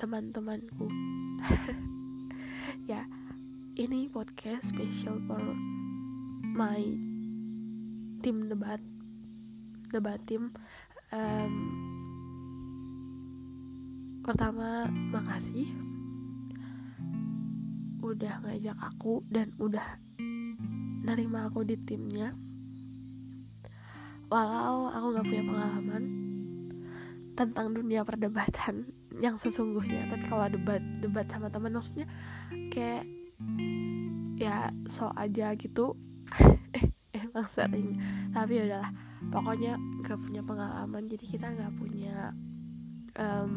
teman-temanku. Ya ini podcast special for my tim debat debat tim um, pertama makasih udah ngajak aku dan udah nerima aku di timnya. Walau aku nggak punya pengalaman tentang dunia perdebatan yang sesungguhnya. Tapi kalau debat debat sama teman maksudnya kayak ya so aja gitu. Eh emang sering tapi ya udahlah pokoknya nggak punya pengalaman. Jadi kita nggak punya um,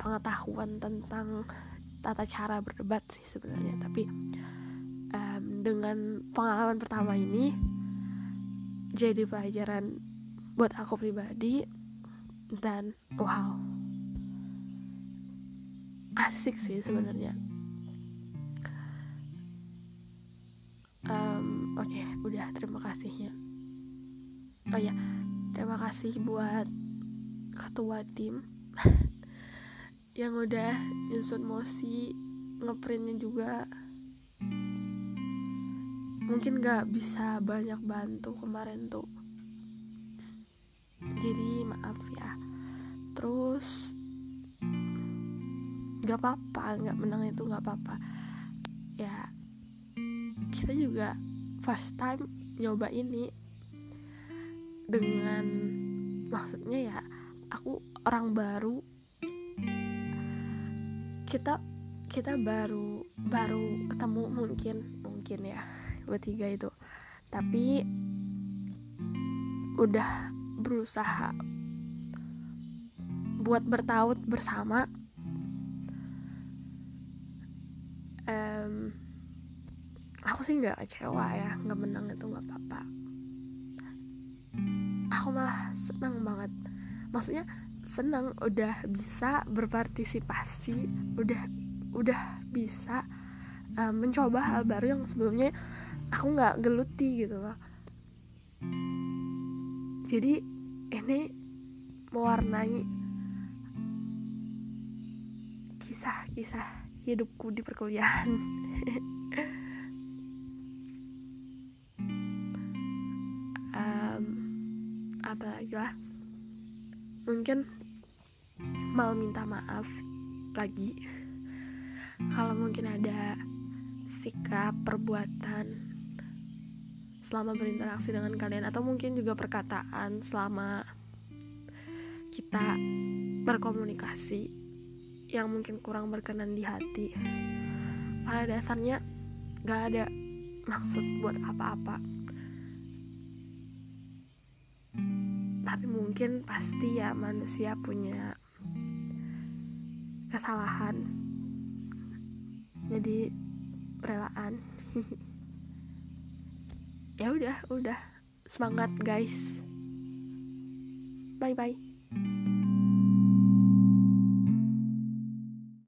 pengetahuan tentang tata cara berdebat sih sebenarnya. Tapi um, dengan pengalaman pertama ini jadi pelajaran buat aku pribadi dan wow. Asik sih sebenarnya. Um, oke okay, udah terima kasihnya. Oh ya terima kasih buat ketua tim yang udah nyusun mosi ngeprintnya juga mungkin gak bisa banyak bantu kemarin tuh. Jadi maaf ya. Terus nggak apa-apa nggak menang itu nggak apa-apa. Ya kita juga first time nyoba ini. Dengan maksudnya ya aku orang baru. Kita kita baru baru ketemu mungkin mungkin ya bertiga itu. Tapi udah berusaha buat bertaut bersama. Um, aku sih nggak kecewa ya nggak menang itu nggak apa-apa. Aku malah senang banget. Maksudnya senang udah bisa berpartisipasi udah udah bisa um, mencoba hal baru yang sebelumnya aku nggak geluti gitu loh. Jadi ini mewarnai kisah-kisah hidupku di perkuliahan. Um, apa lagi lah? Mungkin mau minta maaf lagi. Kalau mungkin ada sikap perbuatan selama berinteraksi dengan kalian atau mungkin juga perkataan selama kita berkomunikasi yang mungkin kurang berkenan di hati. Pada dasarnya gak ada maksud buat apa-apa. Tapi mungkin pasti ya manusia punya kesalahan. Jadi relaan ya udah udah. Semangat guys. Bye bye